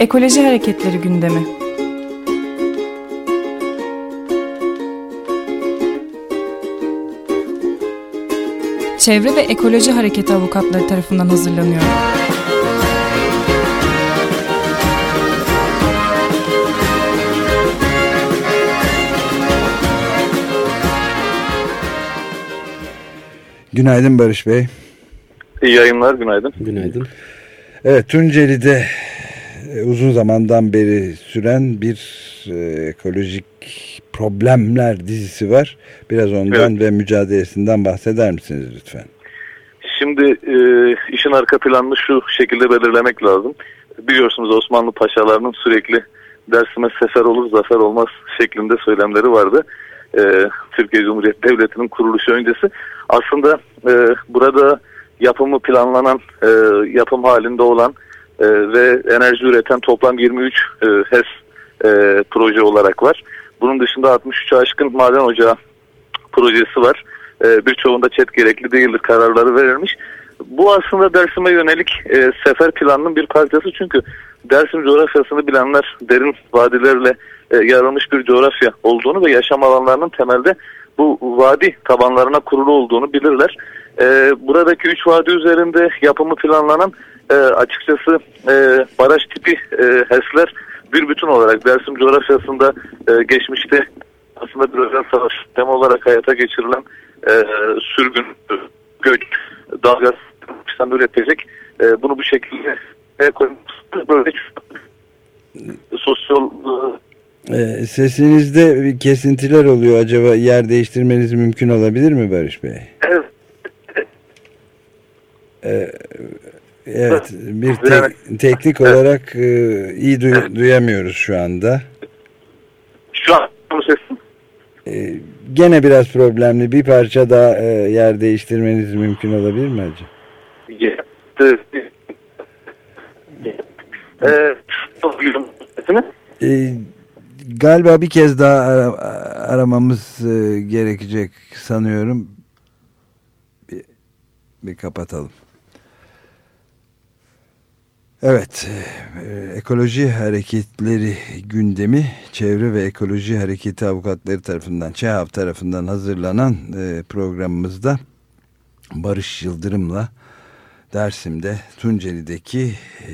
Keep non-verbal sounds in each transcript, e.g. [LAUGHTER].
Ekoloji Hareketleri gündemi. Çevre ve Ekoloji Hareketi avukatları tarafından hazırlanıyor. Günaydın Barış Bey. İyi yayınlar, günaydın. Günaydın. Evet, Tunceli'de uzun zamandan beri süren bir e, ekolojik problemler dizisi var. Biraz ondan evet. ve mücadelesinden bahseder misiniz lütfen? Şimdi e, işin arka planını şu şekilde belirlemek lazım. Biliyorsunuz Osmanlı paşalarının sürekli Dersim'e sefer olur zafer olmaz şeklinde söylemleri vardı. E, Türkiye Cumhuriyeti Devleti'nin kuruluşu öncesi. Aslında e, burada yapımı planlanan, e, yapım halinde olan e, ve enerji üreten toplam 23 e, HES e, proje olarak var. Bunun dışında 63 aşkın maden ocağı projesi var. E, birçoğunda çet gerekli değildir kararları verilmiş. Bu aslında Dersim'e yönelik e, sefer planının bir parçası çünkü Dersim coğrafyasını bilenler derin vadilerle e, yarılmış bir coğrafya olduğunu ve yaşam alanlarının temelde bu vadi tabanlarına kurulu olduğunu bilirler. E, buradaki üç vadi üzerinde yapımı planlanan e, açıkçası e, baraj tipi e, HES'ler bir bütün olarak Dersim coğrafyasında e, geçmişte aslında bir özel savaş sistemi olarak hayata geçirilen e, sürgün, göç, dalga sistem üretecek. E, bunu bu şekilde e, böyle sosyal e, Sesinizde bir kesintiler oluyor. Acaba yer değiştirmeniz mümkün olabilir mi Barış Bey? Ee, evet, bir te teknik olarak e, iyi duy duyamıyoruz şu anda. Şu an sesim. Ee, gene biraz problemli. Bir parça daha e, yer değiştirmeniz mümkün olabilir mi acaba? Ee, galiba bir kez daha ara aramamız e, gerekecek sanıyorum. Bir, bir kapatalım. Evet, e, ekoloji hareketleri gündemi Çevre ve Ekoloji Hareketi avukatları tarafından, ÇEHAV tarafından hazırlanan e, programımızda Barış Yıldırım'la Dersim'de Tunceli'deki e,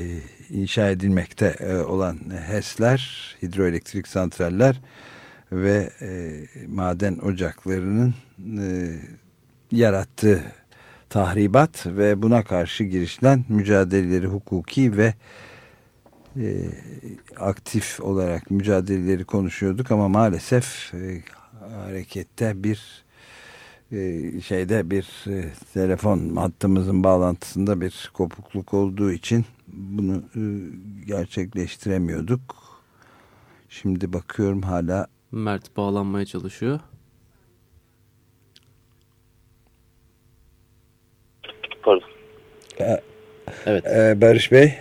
inşa edilmekte e, olan HES'ler, hidroelektrik santraller ve e, maden ocaklarının e, yarattığı tahribat ve buna karşı girişilen mücadeleleri hukuki ve e, aktif olarak mücadeleleri konuşuyorduk ama maalesef e, harekette bir e, şeyde bir e, telefon hattımızın bağlantısında bir kopukluk olduğu için bunu e, gerçekleştiremiyorduk. Şimdi bakıyorum hala Mert bağlanmaya çalışıyor. Evet. Ee, Barış Bey.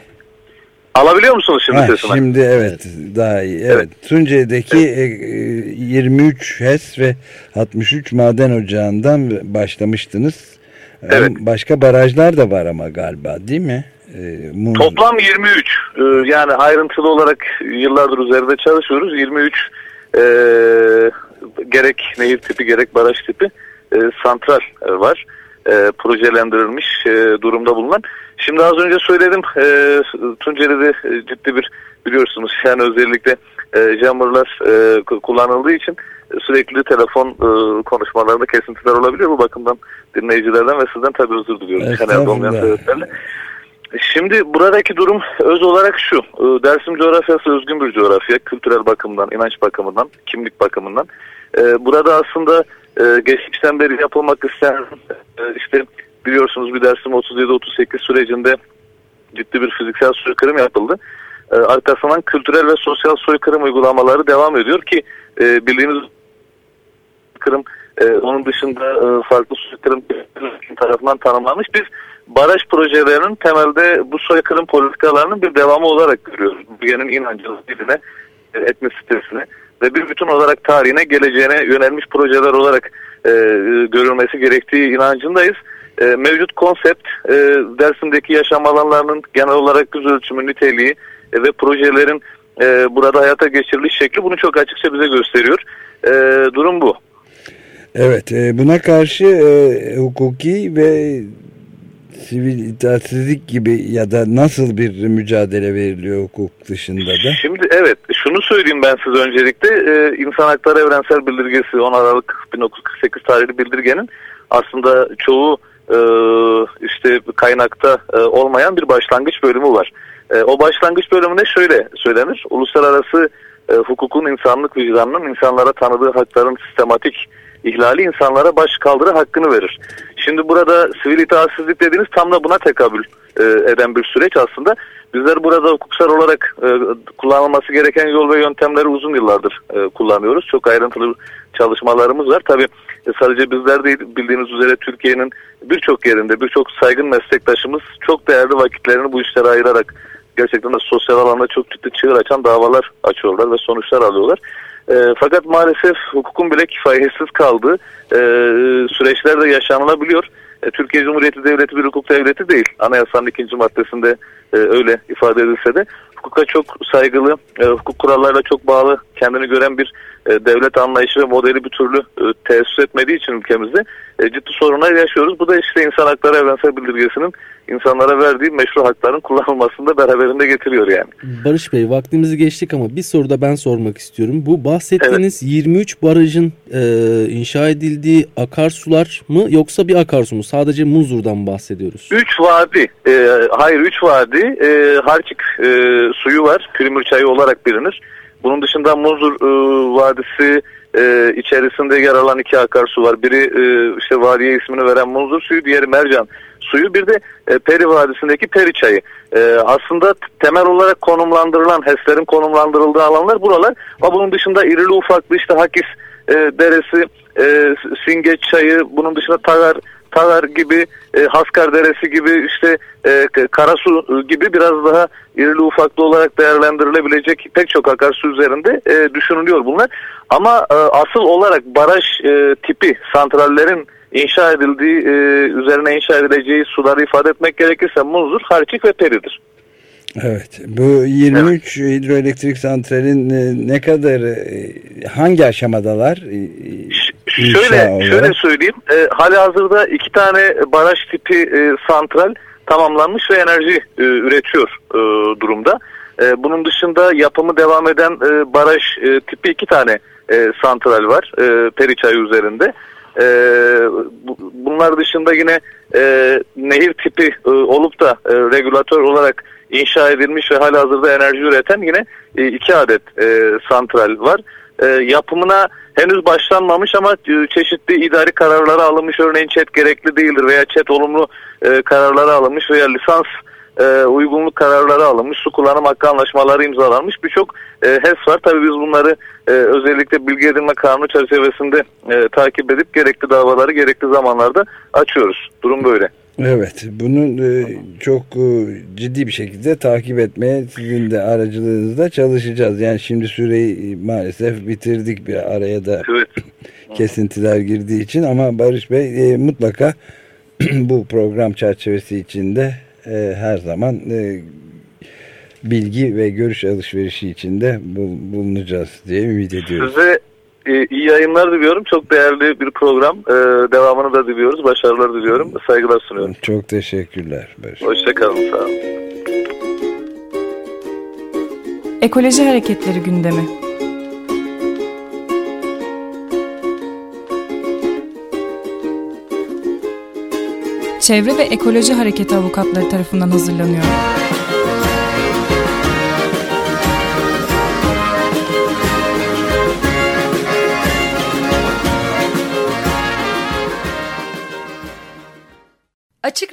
Alabiliyor musunuz şimdi ha, sesimi? Şimdi evet, evet daha iyi. Evet. evet. Tunceli'deki evet. 23 HES ve 63 maden ocağından başlamıştınız. Evet. Başka barajlar da var ama galiba değil mi? Ee, Toplam 23. Ee, yani ayrıntılı olarak yıllardır üzerinde çalışıyoruz. 23 e, gerek nehir tipi gerek baraj tipi e, santral e, var e, projelendirilmiş e, durumda bulunan. Şimdi az önce söyledim e, Tunceli'de e, ciddi bir biliyorsunuz yani özellikle e, jammerlar e, kullanıldığı için sürekli telefon e, konuşmalarında kesintiler olabiliyor. Bu bakımdan dinleyicilerden ve sizden tabii özür diliyorum. Şimdi buradaki durum öz olarak şu. E, Dersim coğrafyası özgün bir coğrafya. Kültürel bakımdan, inanç bakımından, kimlik bakımından. E, burada aslında e, geçmişten beri yapılmak istenen e, işte biliyorsunuz bir Dersim 37-38 sürecinde ciddi bir fiziksel soykırım yapıldı. E, arkasından kültürel ve sosyal soykırım uygulamaları devam ediyor ki e, bildiğiniz soykırım e, onun dışında e, farklı soykırım tarafından tanımlanmış. Biz baraj projelerinin temelde bu soykırım politikalarının bir devamı olarak görüyoruz. Bölgenin inancını, diline, e, etnisitesine ve bir bütün olarak tarihine, geleceğine yönelmiş projeler olarak e, görülmesi gerektiği inancındayız. E, mevcut konsept e, Dersim'deki yaşam alanlarının genel olarak yüz ölçümü niteliği e, ve projelerin e, burada hayata geçiriliş şekli bunu çok açıkça bize gösteriyor. E, durum bu. Evet e, buna karşı e, hukuki ve sivil itaatsizlik gibi ya da nasıl bir mücadele veriliyor hukuk dışında da? Şimdi evet şunu söyleyeyim ben size öncelikle e, İnsan Hakları Evrensel Bildirgesi 10 Aralık 1948 tarihli bildirgenin aslında çoğu e, işte kaynakta e, olmayan bir başlangıç bölümü var. E, o başlangıç bölümünde şöyle söylenir. Uluslararası e, hukukun insanlık vicdanının insanlara tanıdığı hakların sistematik ihlali insanlara baş kaldırı hakkını verir. Şimdi burada sivil itaatsizlik dediğiniz tam da buna tekabül e, eden bir süreç aslında. Bizler burada hukuksal olarak e, kullanılması gereken yol ve yöntemleri uzun yıllardır e, kullanıyoruz. Çok ayrıntılı çalışmalarımız var. Tabii e, sadece bizler değil bildiğiniz üzere Türkiye'nin birçok yerinde birçok saygın meslektaşımız çok değerli vakitlerini bu işlere ayırarak gerçekten de sosyal alanda çok ciddi çığır açan davalar açıyorlar ve sonuçlar alıyorlar. E, fakat maalesef hukukun bile kifayetsiz kaldığı e, süreçler de yaşanılabiliyor. E, Türkiye Cumhuriyeti Devleti bir hukuk devleti değil. Anayasanın ikinci maddesinde e, öyle ifade edilse de hukuka çok saygılı, e, hukuk kurallarına çok bağlı kendini gören bir e, devlet anlayışı ve modeli bir türlü e, tesis etmediği için ülkemizde e, ciddi sorunlar yaşıyoruz. Bu da işte insan hakları evrensel bildirgesinin insanlara verdiği meşru hakların kullanılmasını da beraberinde getiriyor yani. Barış Bey vaktimizi geçtik ama bir soru da ben sormak istiyorum. Bu bahsettiğiniz evet. 23 barajın e, inşa edildiği akarsular mı yoksa bir akarsu mu? Sadece Muzur'dan bahsediyoruz. 3 vadi. E, hayır 3 vadi. E, Harçık e, suyu var. Pürmür çayı olarak bilinir. Bunun dışında Muzur e, Vadisi e, içerisinde yer alan iki akarsu var. Biri e, işte vadiye ismini veren Muzur suyu, diğeri Mercan suyu. Bir de e, Peri Vadisi'ndeki Peri çayı. E, aslında temel olarak konumlandırılan, HES'lerin konumlandırıldığı alanlar buralar. Ama bunun dışında irili ufaklı işte Hakis e, Deresi, e, Singeç çayı, bunun dışında Tagar Taver gibi, e, Haskar Deresi gibi, işte e, Karasu gibi biraz daha irili ufaklı olarak değerlendirilebilecek pek çok akarsu üzerinde e, düşünülüyor bunlar. Ama e, asıl olarak baraj e, tipi santrallerin inşa edildiği, e, üzerine inşa edileceği suları ifade etmek gerekirse Muzur, Harçik ve Peri'dir. Evet. Bu 23 evet. hidroelektrik santralin e, ne kadar e, hangi aşamadalar? Şöyle şöyle söyleyeyim. E, hali hazırda iki tane baraj tipi e, santral tamamlanmış ve enerji e, üretiyor e, durumda. E, bunun dışında yapımı devam eden e, baraj e, tipi iki tane e, santral var e, Periçay üzerinde. E, bu, bunlar dışında yine e, nehir tipi e, olup da e, regülatör olarak inşa edilmiş ve hala hazırda enerji üreten yine e, iki adet e, santral var. E, yapımına henüz başlanmamış ama e, çeşitli idari kararları alınmış. Örneğin çet gerekli değildir veya çet olumlu e, kararları alınmış veya lisans e, uygunluk kararları alınmış, su kullanım hakkı anlaşmaları imzalanmış birçok e, HES var. Tabii biz bunları e, özellikle bilgi edinme kanunu çerçevesinde e, takip edip gerekli davaları gerekli zamanlarda açıyoruz. Durum böyle. Evet, bunun e, çok e, ciddi bir şekilde takip etmeye sizin de aracılığınızda çalışacağız. Yani şimdi süreyi maalesef bitirdik bir araya da evet. [CLEARS THROAT] kesintiler girdiği için ama Barış Bey e, mutlaka [CLEARS THROAT] bu program çerçevesi içinde e, her zaman e, bilgi ve görüş alışverişi içinde bulunacağız diye ümit ediyoruz. Size e, iyi yayınlar diliyorum. Çok değerli bir program. E, devamını da diliyoruz. Başarılar diliyorum. Saygılar sunuyorum. Çok teşekkürler. Hoşçakalın. Sağ olun. Ekoloji Hareketleri gündemi. Çevre ve Ekoloji Hareketi avukatları tarafından hazırlanıyor.